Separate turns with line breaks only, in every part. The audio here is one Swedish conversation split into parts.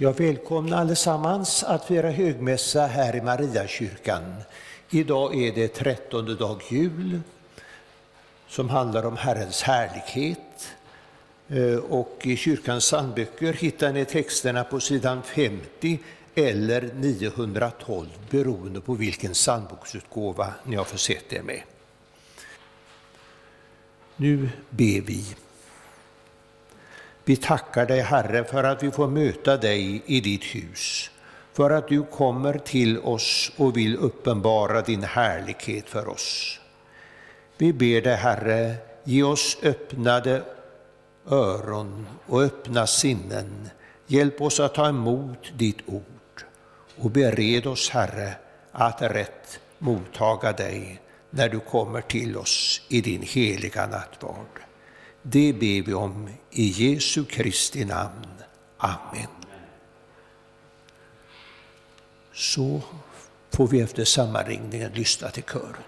Jag välkomnar allesammans att fira högmässa här i Mariakyrkan. Idag är det trettonde dag jul som handlar om Herrens härlighet. Eh, och I kyrkans psalmböcker hittar ni texterna på sidan 50 eller 912 beroende på vilken psalmboksutgåva ni har försett er med. Nu ber vi. Vi tackar dig, Herre, för att vi får möta dig i ditt hus, för att du kommer till oss och vill uppenbara din härlighet för oss. Vi ber dig, Herre, ge oss öppnade öron och öppna sinnen. Hjälp oss att ta emot ditt ord och bered oss, Herre, att rätt mottaga dig när du kommer till oss i din heliga nattvard. Det ber vi om i Jesu Kristi namn. Amen. Så får vi efter sammanringningen lyssna till kören.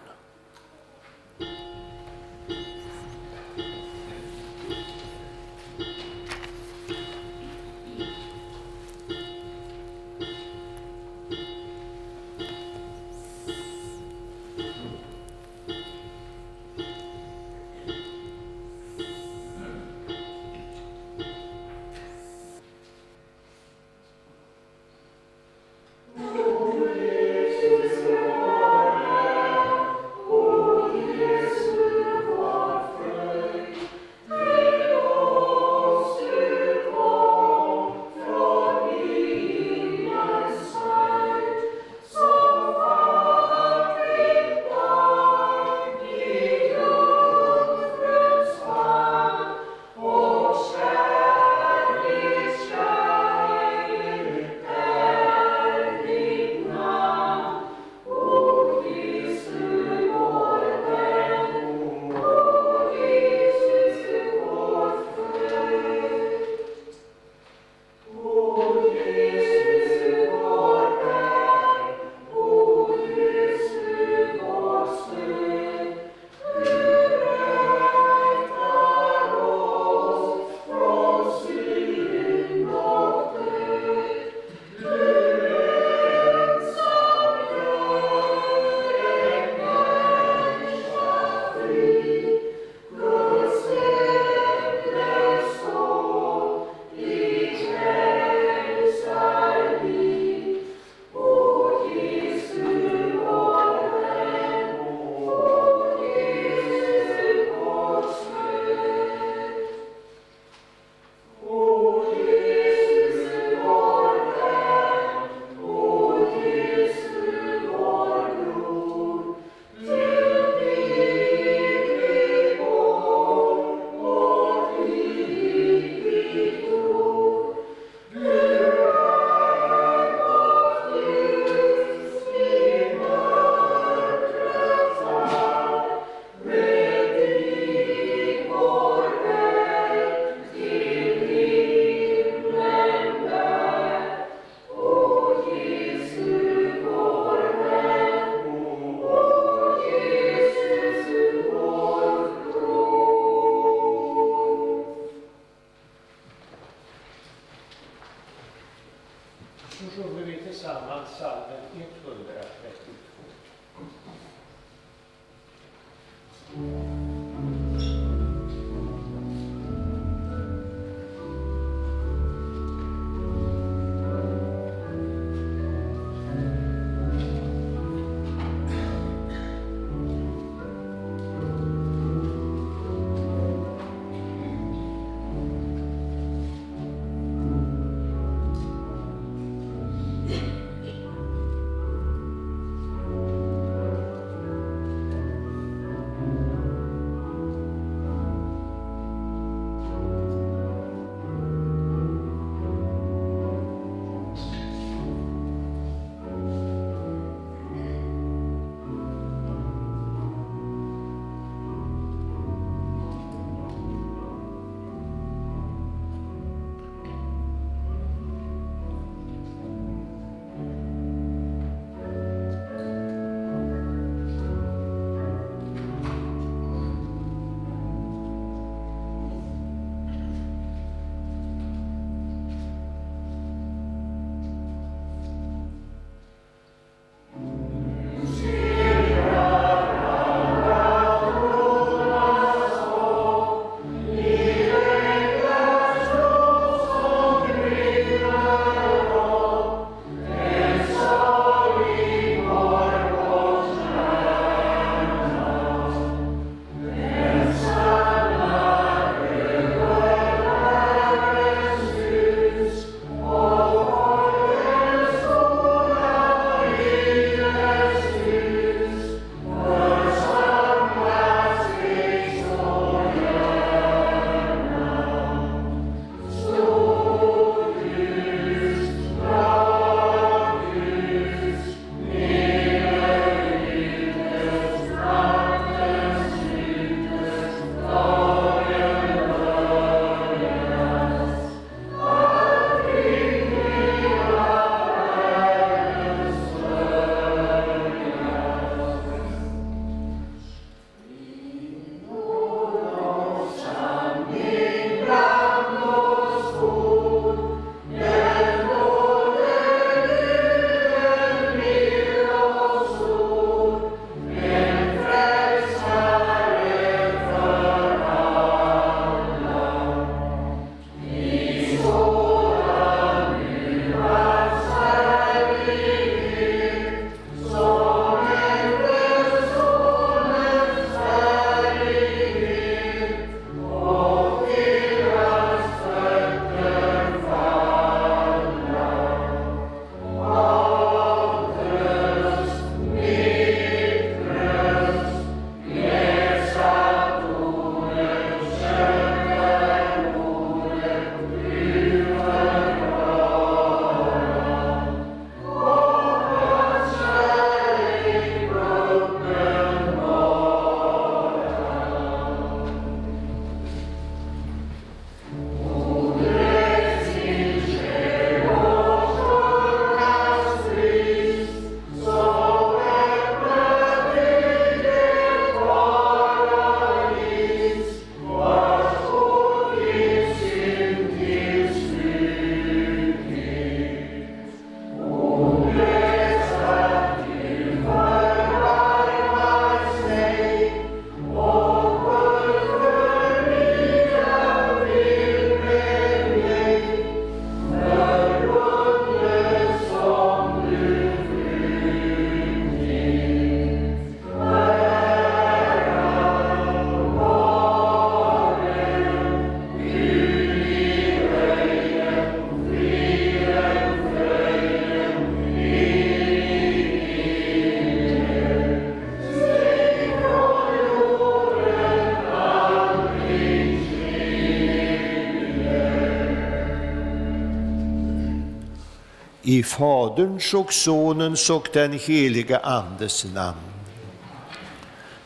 I Faderns och Sonens och den helige Andes namn.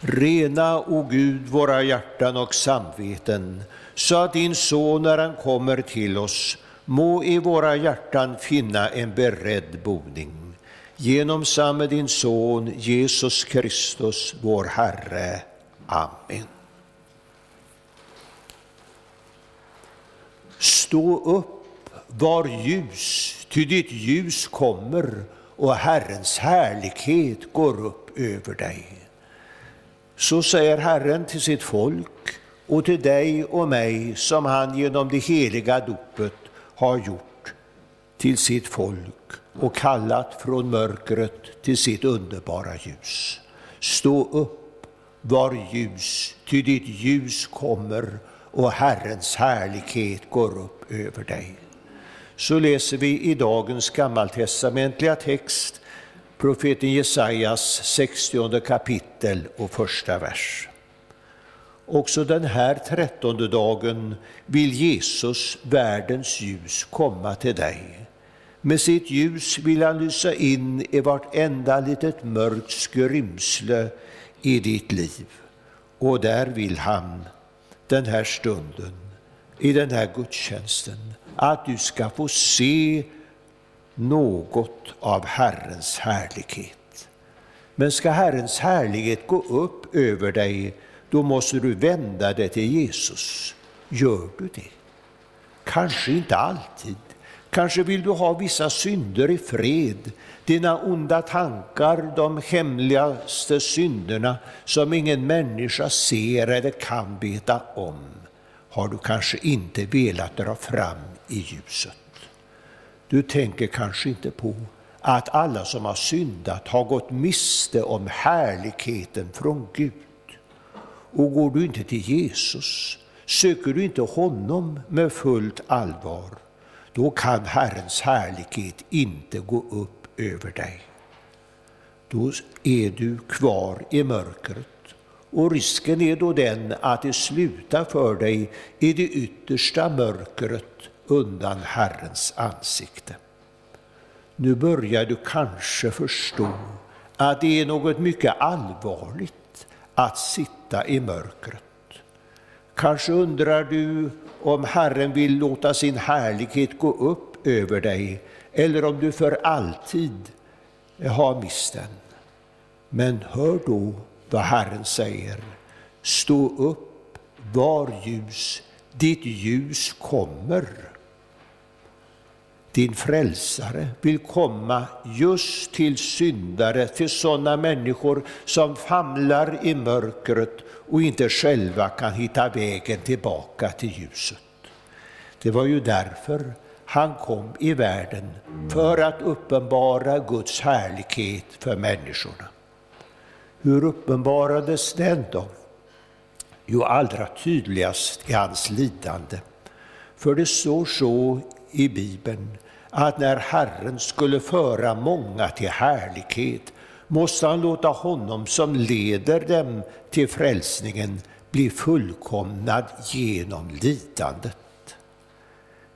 Rena, o Gud, våra hjärtan och samveten, så att din Son, när han kommer till oss, må i våra hjärtan finna en beredd boning. Genom samme din Son, Jesus Kristus, vår Herre. Amen. Stå upp, var ljus, ty ditt ljus kommer och Herrens härlighet går upp över dig. Så säger Herren till sitt folk och till dig och mig som han genom det heliga dopet har gjort till sitt folk och kallat från mörkret till sitt underbara ljus. Stå upp, var ljus, ty ditt ljus kommer och Herrens härlighet går upp över dig. Så läser vi i dagens gammaltestamentliga text profeten Jesajas 60 kapitel och första vers. Också den här trettonde dagen vill Jesus, världens ljus, komma till dig. Med sitt ljus vill han lysa in i vartenda litet mörkt skrymsle i ditt liv. Och där vill han den här stunden, i den här gudstjänsten, att du ska få se något av Herrens härlighet. Men ska Herrens härlighet gå upp över dig, då måste du vända dig till Jesus. Gör du det? Kanske inte alltid. Kanske vill du ha vissa synder i fred, dina onda tankar, de hemligaste synderna som ingen människa ser eller kan veta om, har du kanske inte velat dra fram i ljuset. Du tänker kanske inte på att alla som har syndat har gått miste om härligheten från Gud. Och går du inte till Jesus, söker du inte honom med fullt allvar, då kan Herrens härlighet inte gå upp över dig. Då är du kvar i mörkret och risken är då den att det slutar för dig i det yttersta mörkret undan Herrens ansikte. Nu börjar du kanske förstå att det är något mycket allvarligt att sitta i mörkret. Kanske undrar du om Herren vill låta sin härlighet gå upp över dig eller om du för alltid har mist den. Men hör då vad Herren säger. Stå upp, var ljus, ditt ljus kommer. Din frälsare vill komma just till syndare, till sådana människor som famlar i mörkret och inte själva kan hitta vägen tillbaka till ljuset. Det var ju därför han kom i världen, för att uppenbara Guds härlighet för människorna. Hur uppenbarades den då? Jo, allra tydligast i hans lidande. För det står så i Bibeln att när Herren skulle föra många till härlighet måste han låta honom som leder dem till frälsningen bli fullkomnad genom lidandet.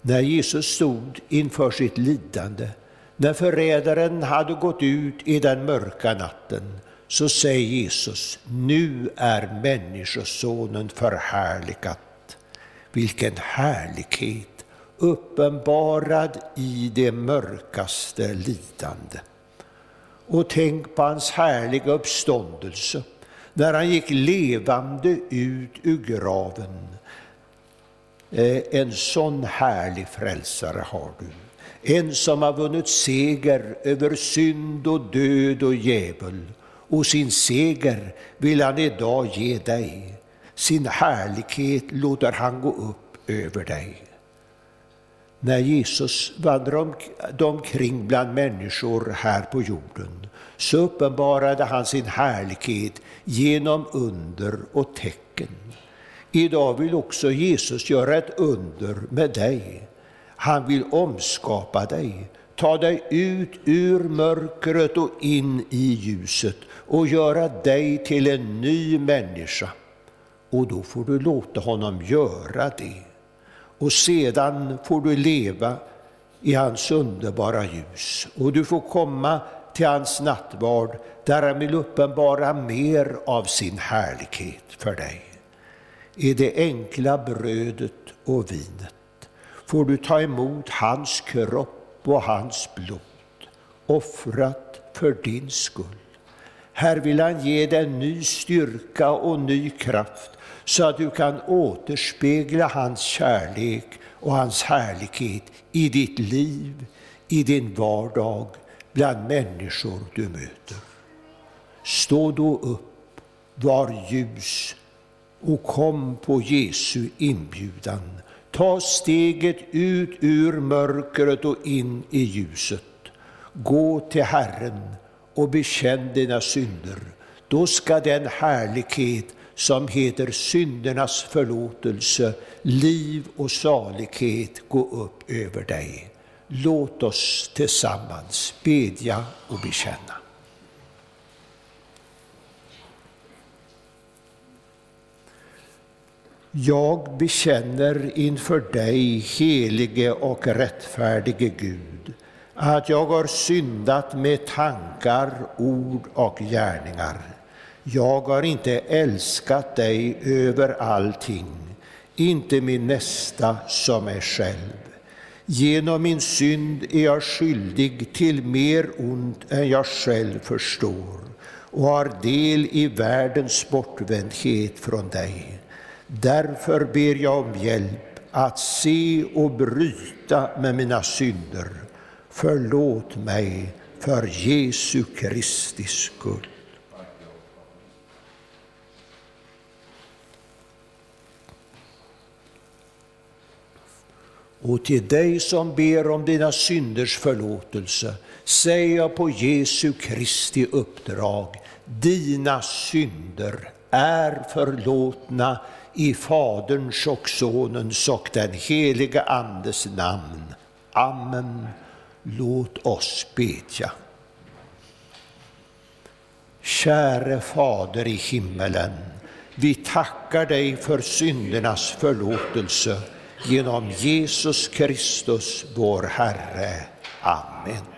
När Jesus stod inför sitt lidande, när förrädaren hade gått ut i den mörka natten, så säger Jesus, nu är Människosonen förhärligat. Vilken härlighet uppenbarad i det mörkaste lidande. Och tänk på hans härliga uppståndelse när han gick levande ut ur graven. Eh, en sån härlig frälsare har du. En som har vunnit seger över synd och död och djävul. Och sin seger vill han idag ge dig. Sin härlighet låter han gå upp över dig när Jesus vandrade omkring bland människor här på jorden så uppenbarade han sin härlighet genom under och tecken. Idag vill också Jesus göra ett under med dig. Han vill omskapa dig, ta dig ut ur mörkret och in i ljuset och göra dig till en ny människa. Och då får du låta honom göra det och sedan får du leva i hans underbara ljus. Och du får komma till hans nattvard där han vill uppenbara mer av sin härlighet för dig. I det enkla brödet och vinet får du ta emot hans kropp och hans blod, offrat för din skull. Här vill han ge dig ny styrka och ny kraft så att du kan återspegla hans kärlek och hans härlighet i ditt liv, i din vardag, bland människor du möter. Stå då upp, var ljus och kom på Jesu inbjudan. Ta steget ut ur mörkret och in i ljuset. Gå till Herren och bekänn dina synder. Då ska den härlighet som heter syndernas förlåtelse, liv och salighet gå upp över dig. Låt oss tillsammans bedja och bekänna. Jag bekänner inför dig, helige och rättfärdige Gud, att jag har syndat med tankar, ord och gärningar. Jag har inte älskat dig över allting, inte min nästa som mig själv. Genom min synd är jag skyldig till mer ont än jag själv förstår och har del i världens bortvändhet från dig. Därför ber jag om hjälp att se och bryta med mina synder. Förlåt mig för Jesu Kristi skull. Och till dig som ber om dina synders förlåtelse säger jag på Jesu Kristi uppdrag, dina synder är förlåtna i Faderns och Sonens och den helige Andes namn. Amen. Låt oss bedja. Käre Fader i himmelen, vi tackar dig för syndernas förlåtelse genom Jesus Kristus, vår Herre. Amen.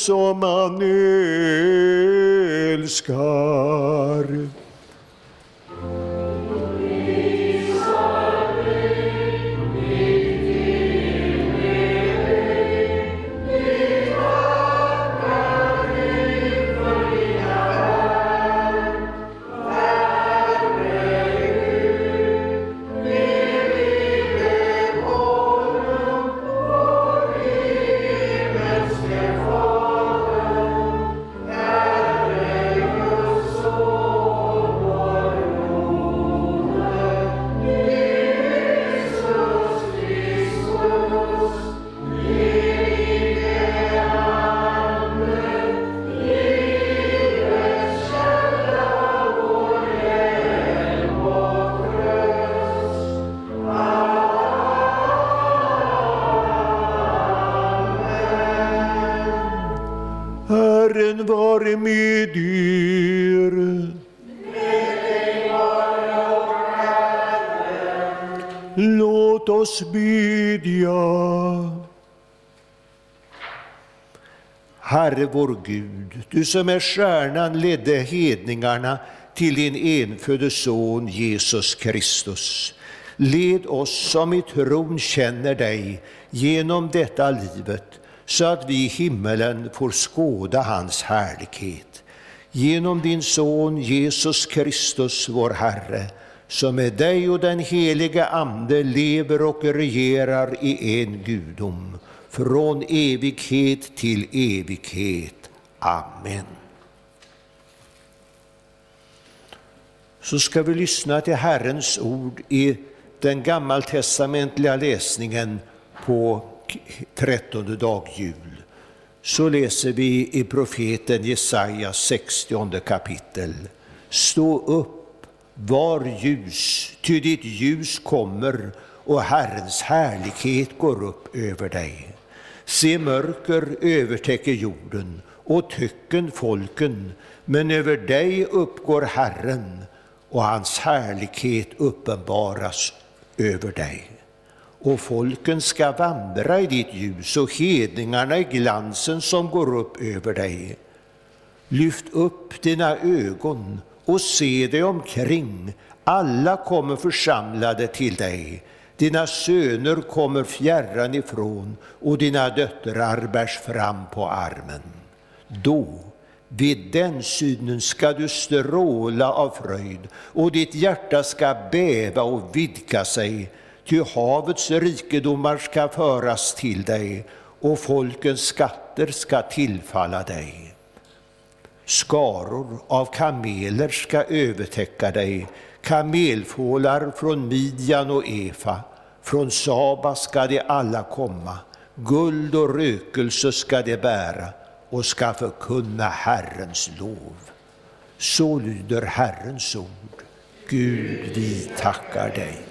Människor som Herre vår Gud, du som med stjärnan ledde hedningarna till din enfödde son Jesus Kristus. Led oss som i tron känner dig genom detta livet så att vi i himmelen får skåda hans härlighet. Genom din son Jesus Kristus, vår Herre, som med dig och den helige Ande lever och regerar i en gudom, från evighet till evighet. Amen. Så ska vi lyssna till Herrens ord i den gammaltestamentliga läsningen på trettonde dag jul. Så läser vi i profeten Jesaja 60 kapitel. Stå upp, var ljus, ty ditt ljus kommer och Herrens härlighet går upp över dig. Se, mörker övertäcker jorden och tycken folken, men över dig uppgår Herren och hans härlighet uppenbaras över dig och folken ska vandra i ditt ljus och hedningarna i glansen som går upp över dig. Lyft upp dina ögon och se dig omkring. Alla kommer församlade till dig. Dina söner kommer fjärran ifrån och dina döttrar bärs fram på armen. Då, vid den synen ska du stråla av fröjd och ditt hjärta ska bäva och vidga sig Ty havets rikedomar ska föras till dig och folkens skatter ska tillfalla dig. Skaror av kameler ska övertäcka dig, kamelfålar från Midjan och Efa. Från Saba ska de alla komma, guld och rökelse ska de bära och ska förkunna Herrens lov. Så lyder Herrens ord. Gud, vi tackar dig.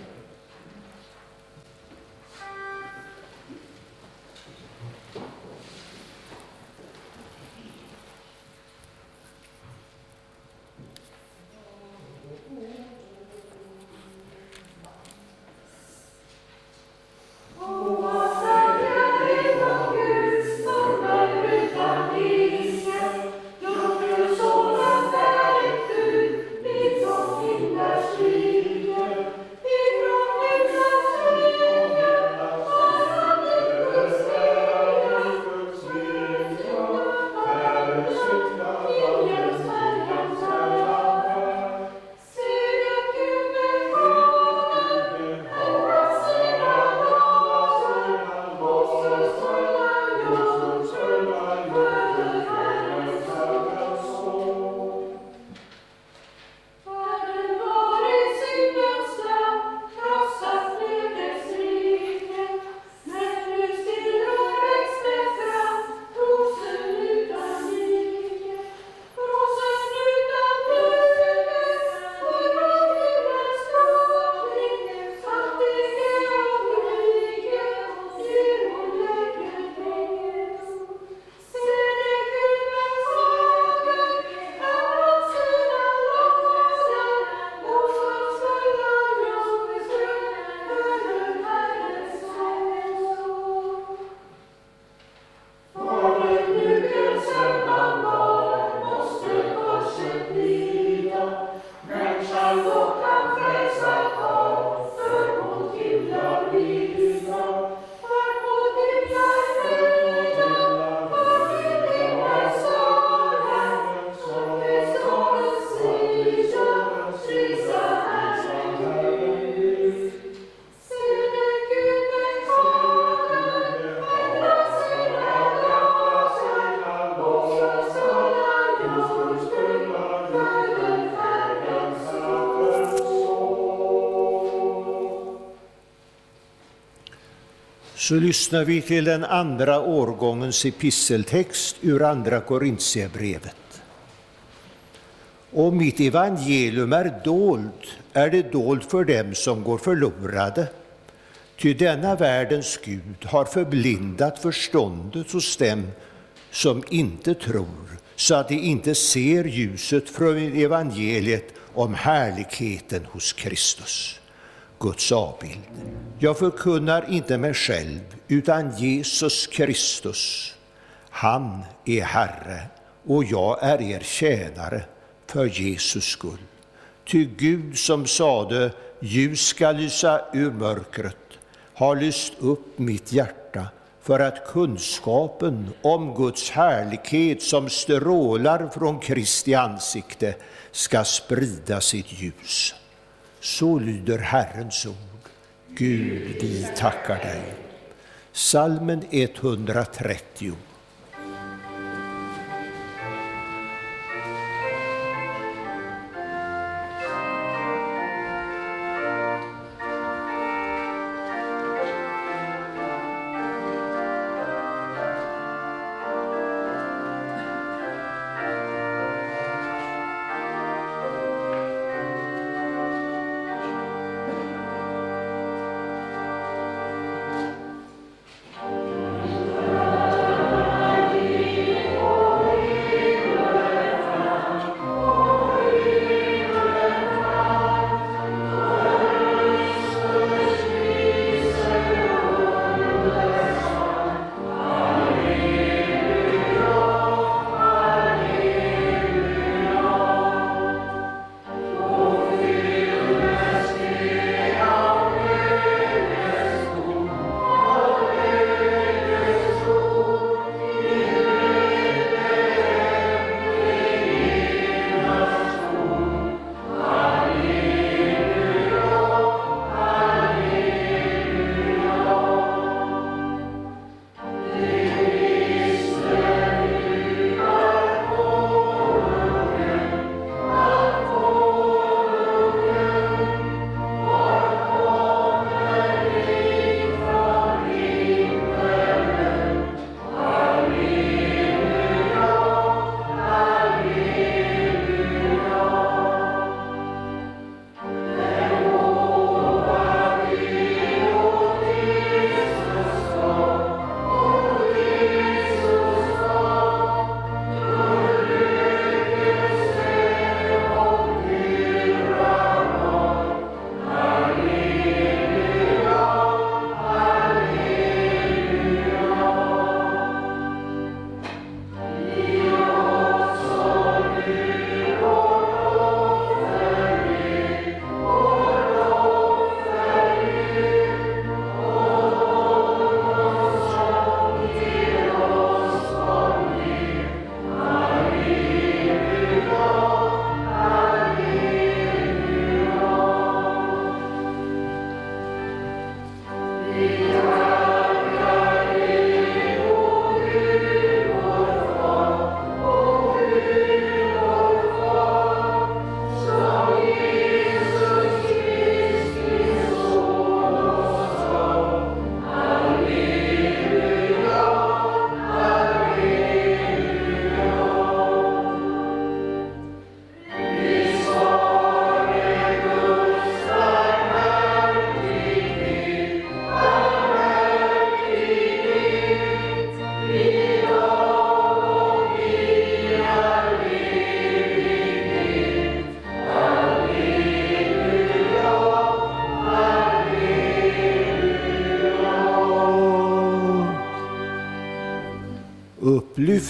Så lyssnar vi till den andra årgångens episteltext ur Andra Korintierbrevet. Om mitt evangelium är dolt, är det dolt för dem som går förlorade. Ty denna världens Gud har förblindat förståndet hos dem som inte tror, så att de inte ser ljuset från evangeliet om härligheten hos Kristus. Guds avbild. Jag förkunnar inte mig själv, utan Jesus Kristus. Han är Herre och jag är er tjänare för Jesus skull. Ty Gud som sade, ljus ska lysa ur mörkret, har lyst upp mitt hjärta för att kunskapen om Guds härlighet som strålar från Kristi ansikte ska sprida sitt ljus. Så lyder Herrens ord. Gud, vi tackar dig. Salmen 130.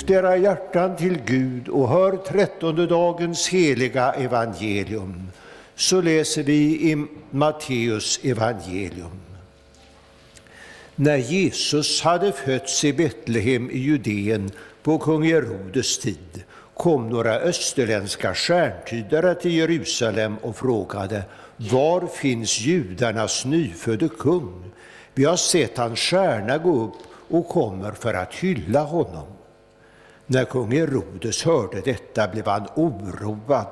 Lyft era hjärtan till Gud och hör trettonde dagens heliga evangelium. Så läser vi i Matteus evangelium. När Jesus hade fötts i Betlehem i Judeen på kung Herodes tid kom några österländska stjärntydare till Jerusalem och frågade var finns judarnas nyfödde kung? Vi har sett hans stjärna gå upp och kommer för att hylla honom. När kung Herodes hörde detta blev han oroad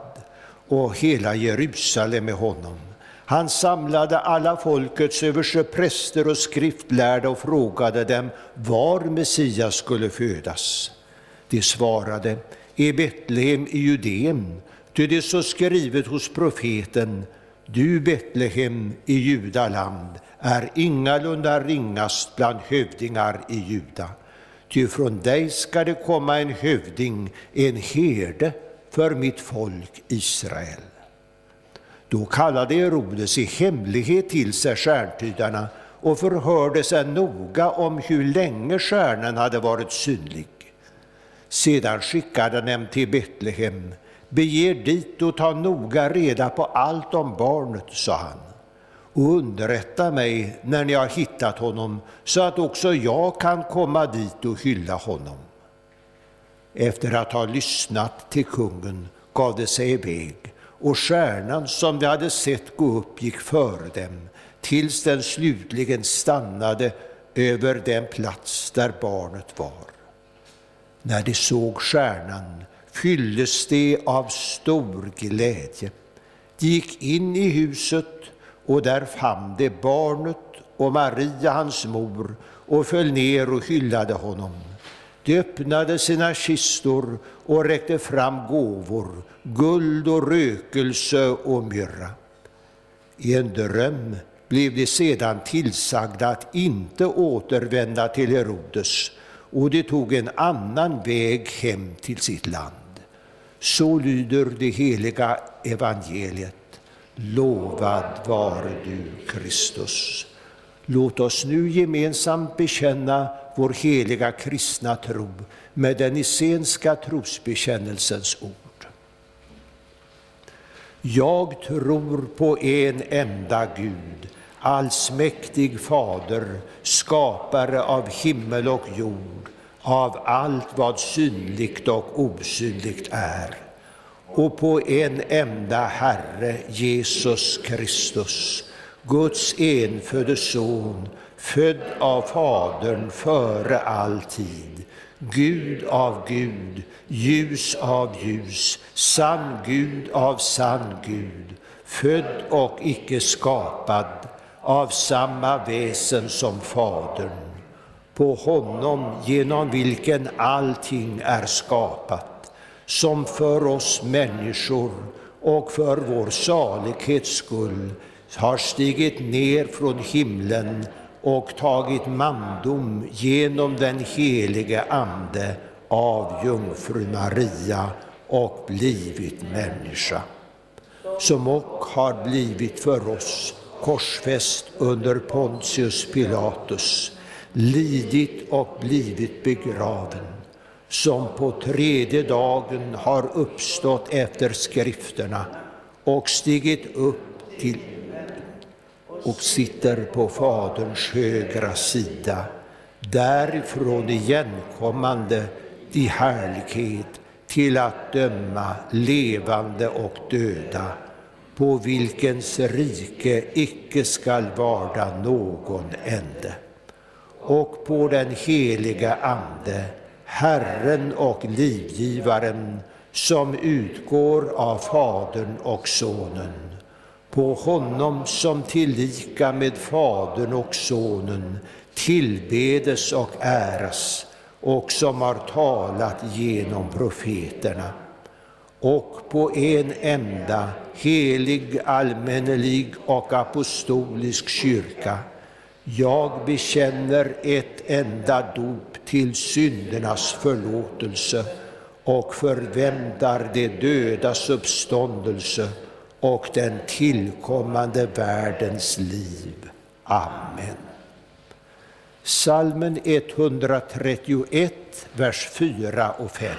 och hela Jerusalem med honom. Han samlade alla folkets överstepräster och skriftlärda och frågade dem var Messias skulle födas. De svarade, i Betlehem i Judeen, ty det står skrivet hos profeten, du Betlehem i Judaland är ingalunda ringast bland hövdingar i Juda. Ty från dig ska det komma en hövding, en herde för mitt folk Israel. Då kallade Herodes i hemlighet till sig stjärntydarna och förhörde sig noga om hur länge stjärnan hade varit synlig. Sedan skickade han dem till Betlehem. Bege dit och ta noga reda på allt om barnet, sa han, och underrätta mig när ni har hittat honom så att också jag kan komma dit och hylla honom. Efter att ha lyssnat till kungen gav de sig iväg och stjärnan som de hade sett gå upp gick före dem tills den slutligen stannade över den plats där barnet var. När de såg stjärnan fylldes de av stor glädje. De gick in i huset och där fann de barnet och Maria, hans mor, och föll ner och hyllade honom. De öppnade sina kistor och räckte fram gåvor, guld och rökelse och myrra. I en dröm blev de sedan tillsagda att inte återvända till Herodes och de tog en annan väg hem till sitt land. Så lyder det heliga evangeliet. Lovad vare du, Kristus. Låt oss nu gemensamt bekänna vår heliga kristna tro med den nicenska trosbekännelsens ord. Jag tror på en enda Gud, allsmäktig Fader, skapare av himmel och jord, av allt vad synligt och osynligt är, och på en enda Herre, Jesus Kristus, Guds enfödde Son, född av Fadern före all tid, Gud av Gud, ljus av ljus, sann Gud av sann Gud, född och icke skapad, av samma väsen som Fadern, på honom genom vilken allting är skapat, som för oss människor och för vår salighets skull har stigit ner från himlen och tagit mandom genom den helige Ande av jungfru Maria och blivit människa, som och har blivit för oss korsfäst under Pontius Pilatus, lidit och blivit begraven, som på tredje dagen har uppstått efter skrifterna och stigit upp till och sitter på Faderns högra sida, därifrån igenkommande i härlighet till att döma levande och döda, på vilkens rike icke skall varda någon ände. Och på den heliga Ande, Herren och livgivaren, som utgår av Fadern och Sonen, på honom som tillika med Fadern och Sonen tillbedes och äras och som har talat genom profeterna och på en enda helig, allmännelig och apostolisk kyrka. Jag bekänner ett enda dop till syndernas förlåtelse och förväntar de dödas uppståndelse och den tillkommande världens liv. Amen. Salmen 131, vers 4 och 5.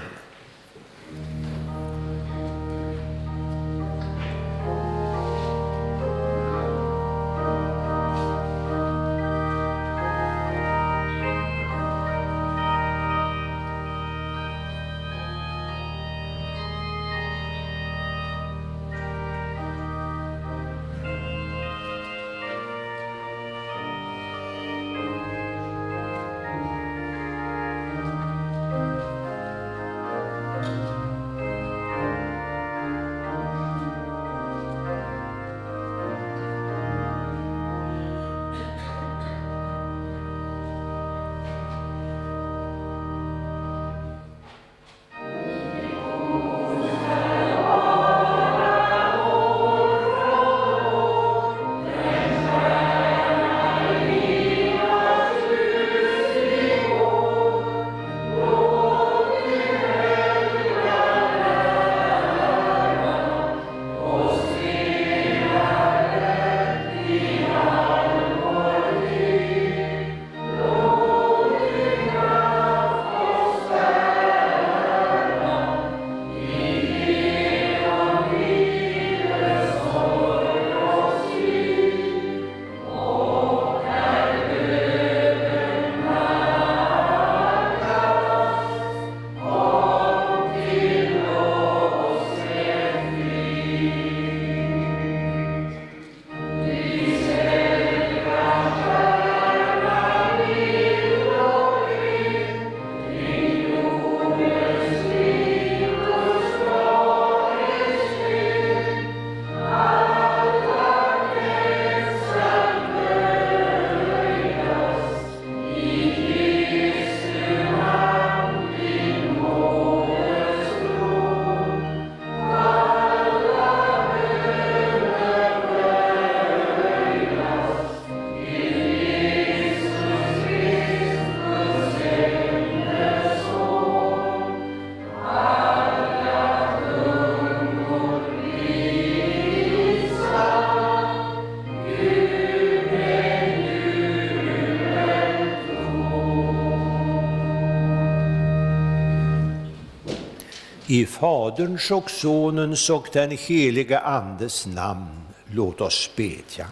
Faderns och Sonens och den helige Andes namn låt oss bedja.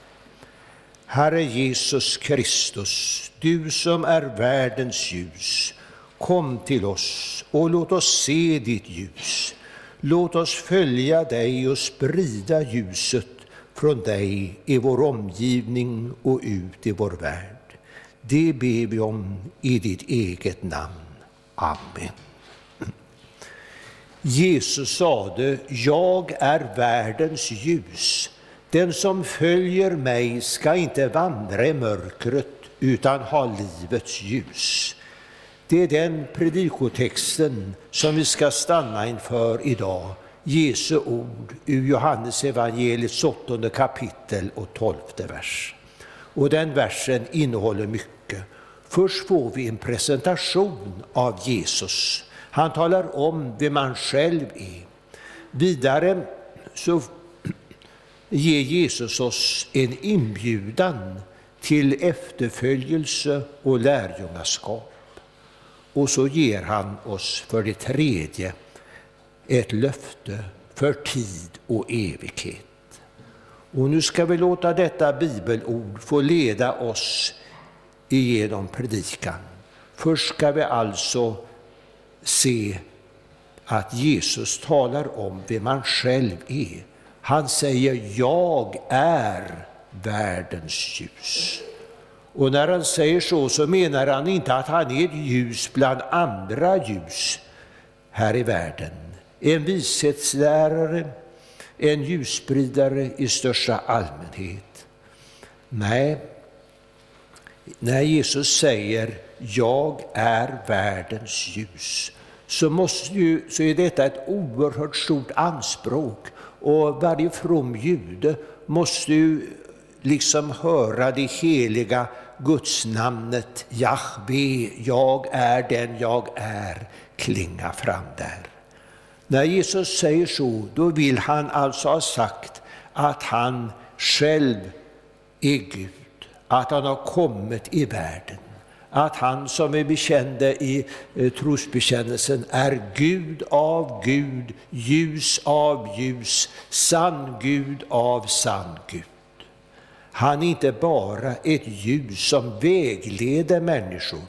Herre Jesus Kristus, du som är världens ljus, kom till oss och låt oss se ditt ljus. Låt oss följa dig och sprida ljuset från dig i vår omgivning och ut i vår värld. Det ber vi om i ditt eget namn. Amen. Jesus sade, jag är världens ljus. Den som följer mig ska inte vandra i mörkret utan ha livets ljus. Det är den predikotexten som vi ska stanna inför idag. Jesu ord ur Johannes evangeliets åttonde kapitel och tolfte vers. Och den versen innehåller mycket. Först får vi en presentation av Jesus. Han talar om vem han själv är. Vidare så ger Jesus oss en inbjudan till efterföljelse och lärjungaskap. Och så ger han oss för det tredje ett löfte för tid och evighet. Och nu ska vi låta detta bibelord få leda oss igenom predikan. Först ska vi alltså se att Jesus talar om vem han själv är. Han säger jag är världens ljus. Och när han säger så, så menar han inte att han är ett ljus bland andra ljus här i världen. En vishetslärare, en ljusspridare i största allmänhet. Nej, när Jesus säger jag är världens ljus, så, måste ju, så är detta ett oerhört stort anspråk. Och varje from jude måste ju liksom höra det heliga gudsnamnet Jahve, jag är den jag är, klinga fram där. När Jesus säger så, då vill han alltså ha sagt att han själv är Gud, att han har kommit i världen att han som vi bekände i eh, trosbekännelsen är Gud av Gud, ljus av ljus, sann Gud av sann Gud. Han är inte bara ett ljus som vägleder människor,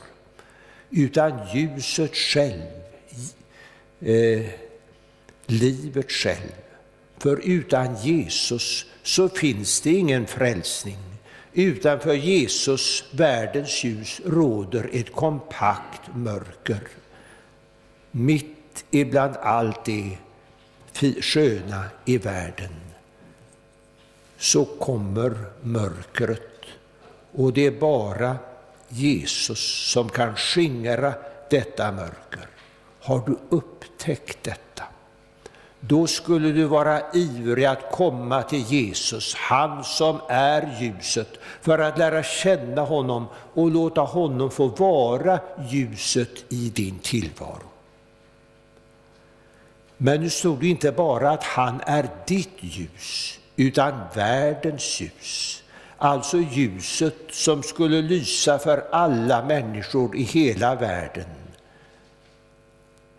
utan ljuset själv, eh, livet själv. För utan Jesus så finns det ingen frälsning. Utanför Jesus, världens ljus, råder ett kompakt mörker. Mitt ibland allt det sköna i världen så kommer mörkret och det är bara Jesus som kan skingra detta mörker. Har du upptäckt detta? Då skulle du vara ivrig att komma till Jesus, han som är ljuset, för att lära känna honom och låta honom få vara ljuset i din tillvaro. Men nu stod det inte bara att han är ditt ljus, utan världens ljus. Alltså ljuset som skulle lysa för alla människor i hela världen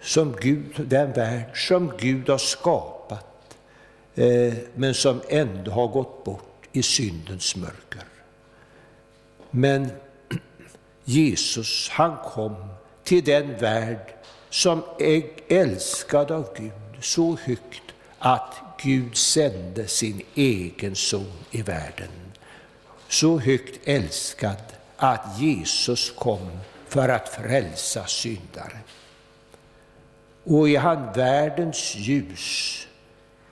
som Gud, den värld som Gud har skapat, eh, men som ändå har gått bort i syndens mörker. Men Jesus, han kom till den värld som är älskad av Gud så högt att Gud sände sin egen son i världen. Så högt älskad att Jesus kom för att frälsa syndare. Och är han världens ljus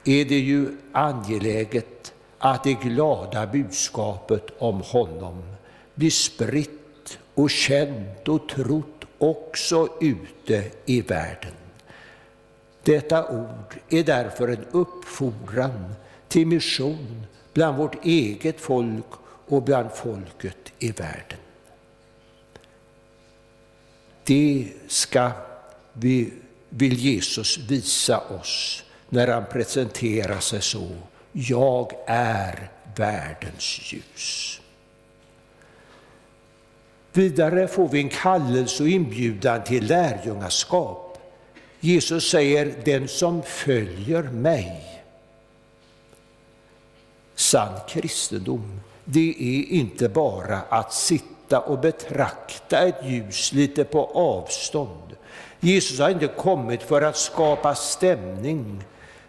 är det ju angeläget att det glada budskapet om honom blir spritt och känt och trott också ute i världen. Detta ord är därför en uppfordran till mission bland vårt eget folk och bland folket i världen. Det ska vi vill Jesus visa oss när han presenterar sig så. Jag är världens ljus. Vidare får vi en kallelse och inbjudan till lärjungaskap. Jesus säger, den som följer mig. Sann kristendom, det är inte bara att sitta och betrakta ett ljus lite på avstånd. Jesus har inte kommit för att skapa stämning,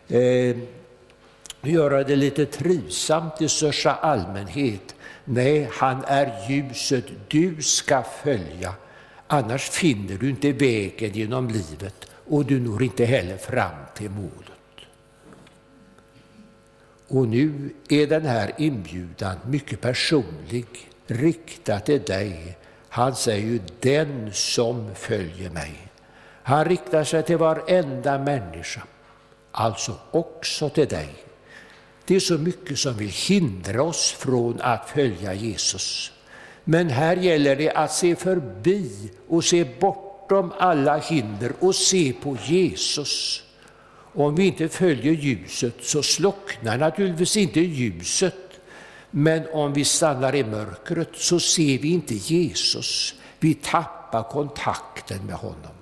eh, göra det lite trivsamt i största allmänhet. Nej, han är ljuset du ska följa. Annars finner du inte vägen genom livet och du når inte heller fram till målet. Och nu är den här inbjudan mycket personlig, riktad till dig. Han säger ju den som följer mig. Han riktar sig till varenda människa, alltså också till dig. Det är så mycket som vill hindra oss från att följa Jesus. Men här gäller det att se förbi och se bortom alla hinder och se på Jesus. Om vi inte följer ljuset så slocknar naturligtvis inte ljuset. Men om vi stannar i mörkret så ser vi inte Jesus. Vi tappar kontakten med honom.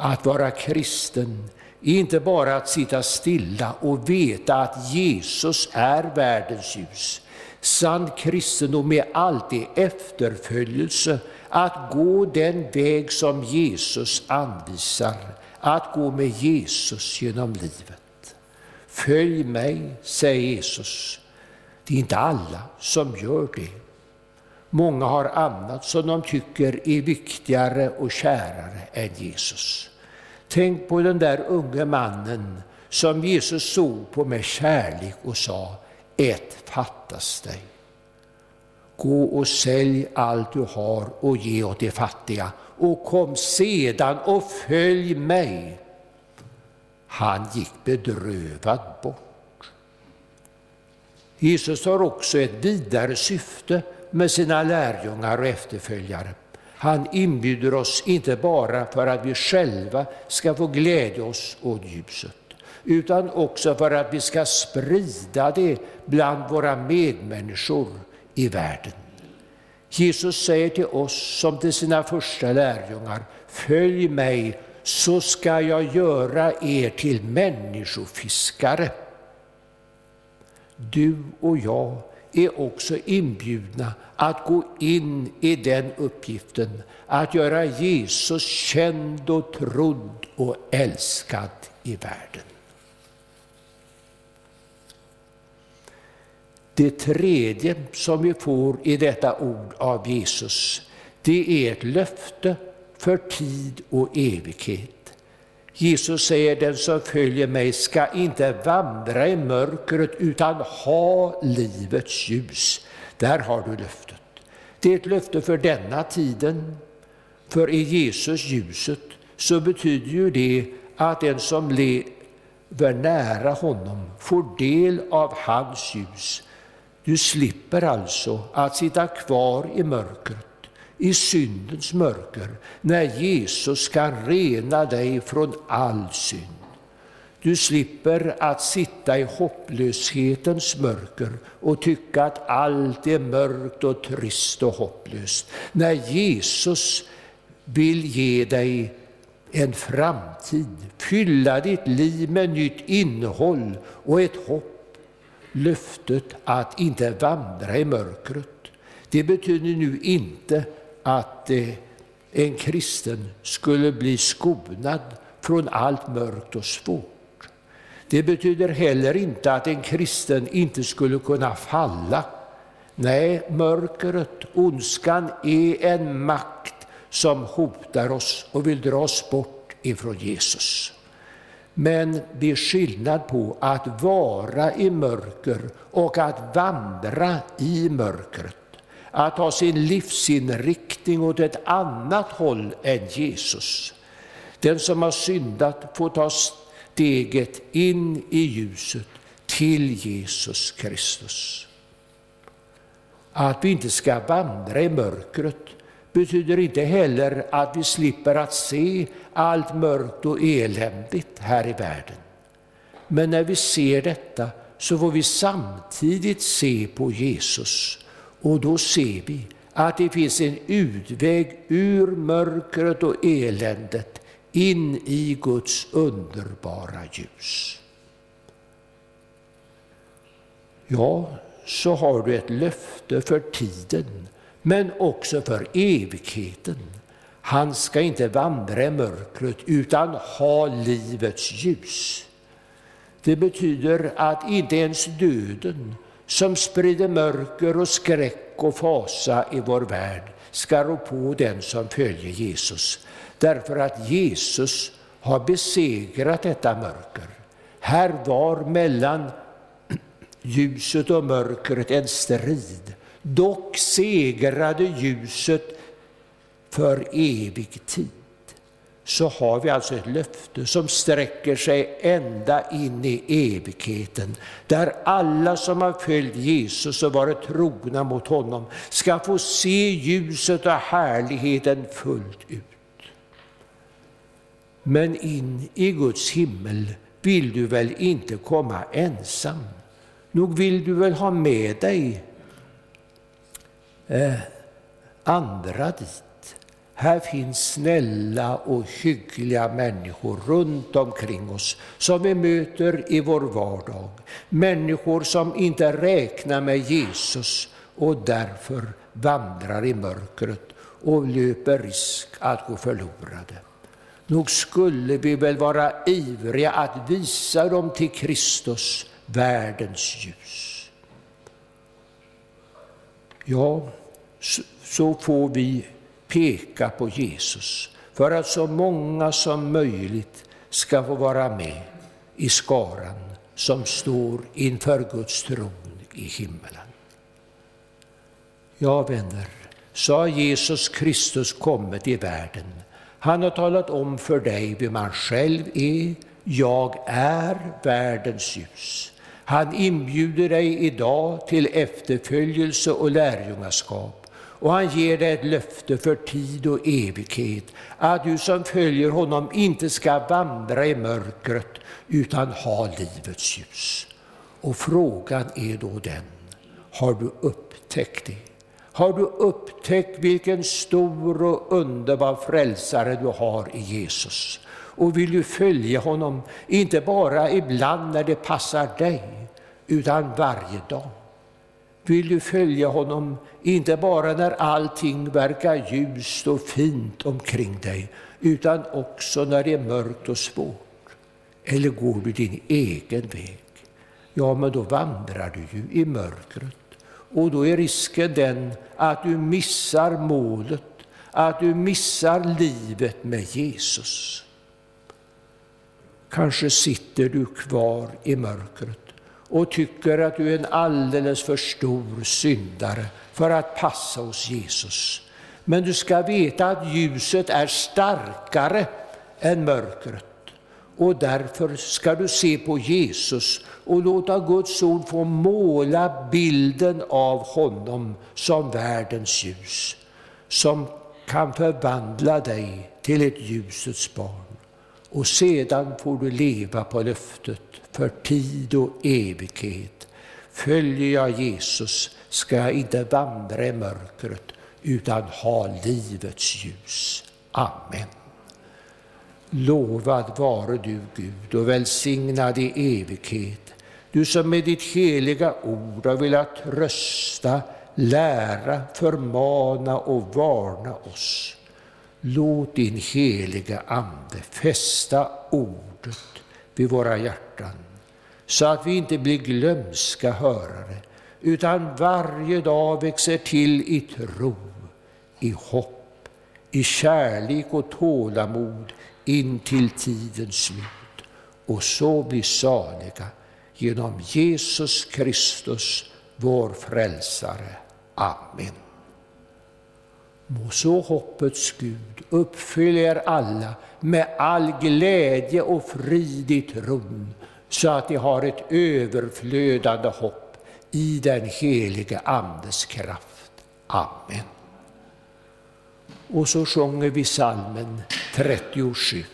Att vara kristen är inte bara att sitta stilla och veta att Jesus är världens ljus. Sann kristendom är alltid efterföljelse, att gå den väg som Jesus anvisar, att gå med Jesus genom livet. Följ mig, säger Jesus. Det är inte alla som gör det. Många har annat som de tycker är viktigare och kärare än Jesus. Tänk på den där unge mannen som Jesus såg på med kärlek och sa, ett fattas dig. Gå och sälj allt du har och ge åt de fattiga och kom sedan och följ mig. Han gick bedrövad bort. Jesus har också ett vidare syfte med sina lärjungar och efterföljare. Han inbjuder oss inte bara för att vi själva ska få glädja oss åt ljuset, utan också för att vi ska sprida det bland våra medmänniskor i världen. Jesus säger till oss som till sina första lärjungar, följ mig så ska jag göra er till människofiskare. Du och jag är också inbjudna att gå in i den uppgiften, att göra Jesus känd och trodd och älskad i världen. Det tredje som vi får i detta ord av Jesus, det är ett löfte för tid och evighet. Jesus säger, den som följer mig ska inte vandra i mörkret utan ha livets ljus. Där har du löftet. Det är ett löfte för denna tiden. För i Jesus ljuset så betyder ju det att den som lever nära honom får del av hans ljus. Du slipper alltså att sitta kvar i mörkret i syndens mörker när Jesus ska rena dig från all synd. Du slipper att sitta i hopplöshetens mörker och tycka att allt är mörkt och trist och hopplöst. När Jesus vill ge dig en framtid, fylla ditt liv med nytt innehåll och ett hopp. Löftet att inte vandra i mörkret. Det betyder nu inte att eh, en kristen skulle bli skonad från allt mörkt och svårt. Det betyder heller inte att en kristen inte skulle kunna falla. Nej, mörkret, ondskan, är en makt som hotar oss och vill dra oss bort ifrån Jesus. Men det är skillnad på att vara i mörker och att vandra i mörkret att ha sin livsinriktning åt ett annat håll än Jesus. Den som har syndat får ta steget in i ljuset till Jesus Kristus. Att vi inte ska vandra i mörkret betyder inte heller att vi slipper att se allt mörkt och eländigt här i världen. Men när vi ser detta så får vi samtidigt se på Jesus och då ser vi att det finns en utväg ur mörkret och eländet in i Guds underbara ljus. Ja, så har du ett löfte för tiden, men också för evigheten. Han ska inte vandra i mörkret utan ha livets ljus. Det betyder att inte ens döden, som sprider mörker och skräck och fasa i vår värld, ska rå på den som följer Jesus. Därför att Jesus har besegrat detta mörker. Här var mellan ljuset och mörkret en strid. Dock segrade ljuset för evig tid. Så har vi alltså ett löfte som sträcker sig ända in i evigheten, där alla som har följt Jesus och varit trogna mot honom ska få se ljuset och härligheten fullt ut. Men in i Guds himmel vill du väl inte komma ensam? Nog vill du väl ha med dig eh, andra dit? Här finns snälla och hyggliga människor runt omkring oss som vi möter i vår vardag. Människor som inte räknar med Jesus och därför vandrar i mörkret och löper risk att gå förlorade. Nog skulle vi väl vara ivriga att visa dem till Kristus, världens ljus. Ja, så får vi peka på Jesus för att så många som möjligt ska få vara med i skaran som står inför Guds tron i himmelen. Ja, vänner, så har Jesus Kristus kommit i världen. Han har talat om för dig vem han själv är. Jag är världens ljus. Han inbjuder dig idag till efterföljelse och lärjungaskap. Och han ger dig ett löfte för tid och evighet, att du som följer honom inte ska vandra i mörkret, utan ha livets ljus. Och frågan är då den, har du upptäckt det? Har du upptäckt vilken stor och underbar frälsare du har i Jesus? Och vill du följa honom, inte bara ibland när det passar dig, utan varje dag? Vill du följa honom, inte bara när allting verkar ljust och fint omkring dig, utan också när det är mörkt och svårt? Eller går du din egen väg? Ja, men då vandrar du ju i mörkret. Och då är risken den att du missar målet, att du missar livet med Jesus. Kanske sitter du kvar i mörkret och tycker att du är en alldeles för stor syndare för att passa hos Jesus. Men du ska veta att ljuset är starkare än mörkret. Och därför ska du se på Jesus och låta Guds ord få måla bilden av honom som världens ljus, som kan förvandla dig till ett ljusets barn. Och sedan får du leva på löftet för tid och evighet. Följer jag Jesus ska jag inte vandra i mörkret utan ha livets ljus. Amen. Lovad vare du, Gud, och välsignad i evighet, du som med ditt heliga ord har velat trösta, lära, förmana och varna oss. Låt din heliga Ande fästa ordet vid våra hjärtan, så att vi inte blir glömska hörare, utan varje dag växer till i tro, i hopp, i kärlek och tålamod in till tidens slut och så blir saliga genom Jesus Kristus, vår frälsare. Amen. Må så hoppets Gud uppfylla er alla med all glädje och frid i tron, så att de har ett överflödande hopp i den helige Andes kraft. Amen. Och så sjunger vi salmen 37.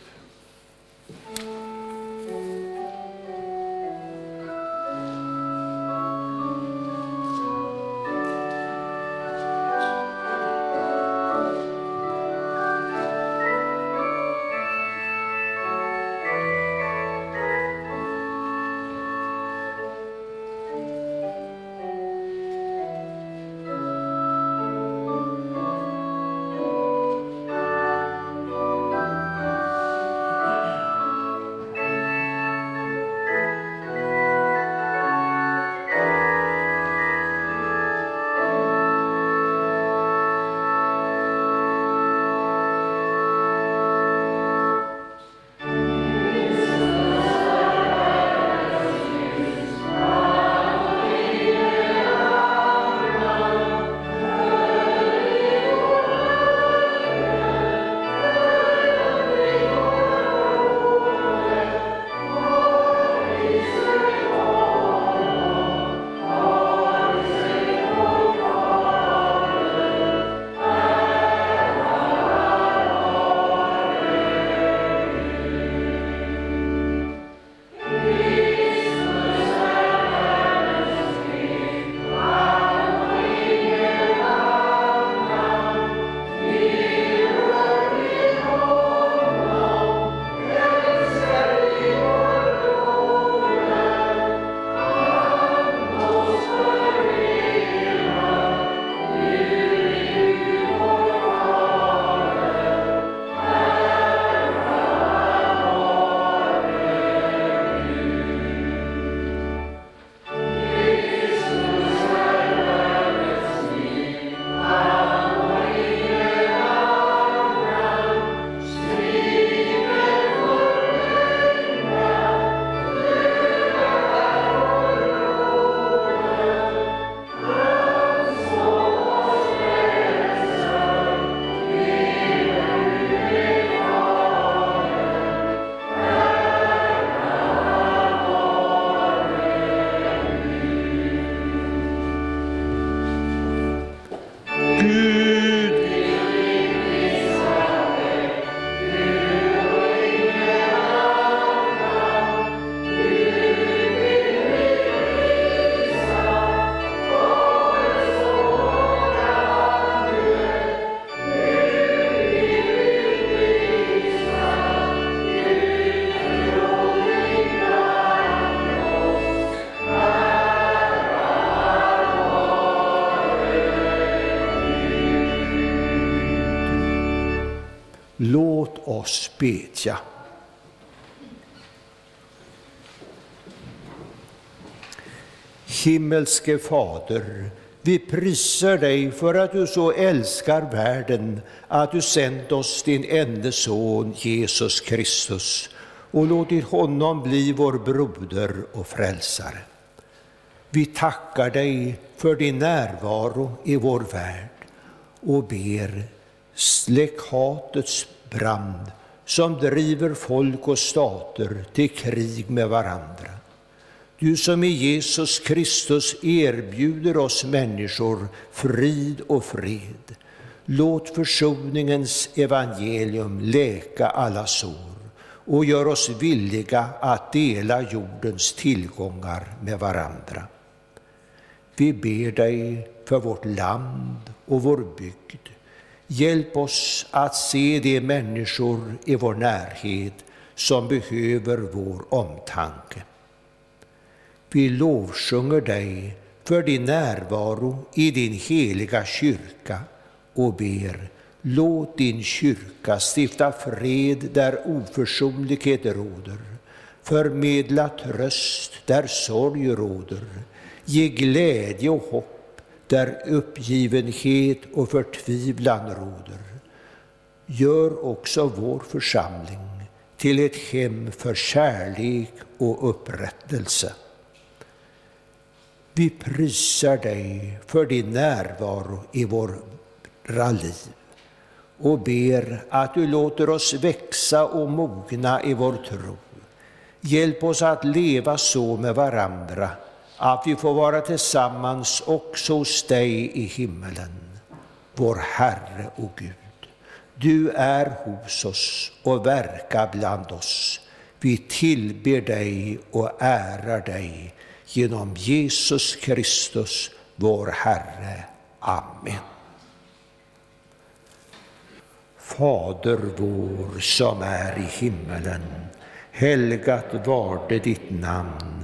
Låt oss bedja. Himmelske Fader, vi prisar dig för att du så älskar världen att du sänt oss din enda son Jesus Kristus och låtit honom bli vår broder och frälsare. Vi tackar dig för din närvaro i vår värld och ber släck hatets brand som driver folk och stater till krig med varandra. Du som i Jesus Kristus erbjuder oss människor frid och fred. Låt försoningens evangelium läka alla sår och gör oss villiga att dela jordens tillgångar med varandra. Vi ber dig för vårt land och vår bygd. Hjälp oss att se de människor i vår närhet som behöver vår omtanke. Vi lovsjunger dig för din närvaro i din heliga kyrka och ber låt din kyrka stifta fred där oförsonlighet råder, förmedla tröst där sorg råder, ge glädje och hopp där uppgivenhet och förtvivlan råder. Gör också vår församling till ett hem för kärlek och upprättelse. Vi prisar dig för din närvaro i våra liv och ber att du låter oss växa och mogna i vår tro. Hjälp oss att leva så med varandra att vi får vara tillsammans också hos dig i himmelen, vår Herre och Gud. Du är hos oss och verkar bland oss. Vi tillber dig och ärar dig genom Jesus Kristus, vår Herre. Amen. Fader vår som är i himmelen. Helgat varde ditt namn.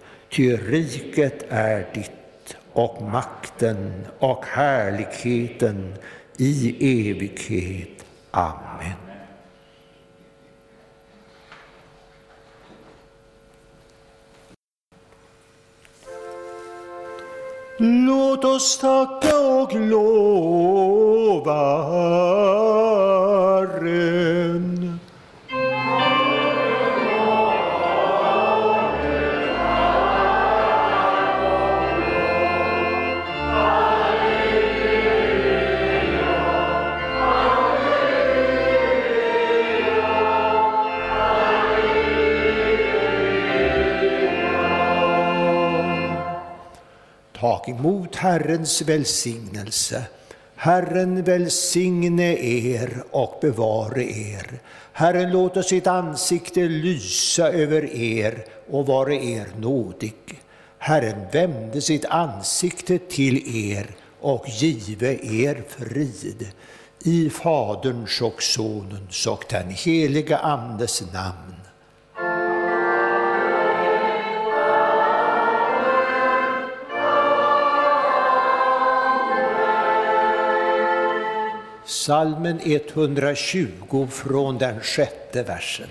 ty riket är ditt och makten och härligheten i evighet. Amen. Låt oss tacka och lova Herren. Tag emot Herrens välsignelse. Herren välsigne er och bevare er. Herren låter sitt ansikte lysa över er och vare er nådig. Herren vände sitt ansikte till er och give er frid. I Faderns och Sonens och den helige Andes namn. Salmen 120 från den sjätte versen.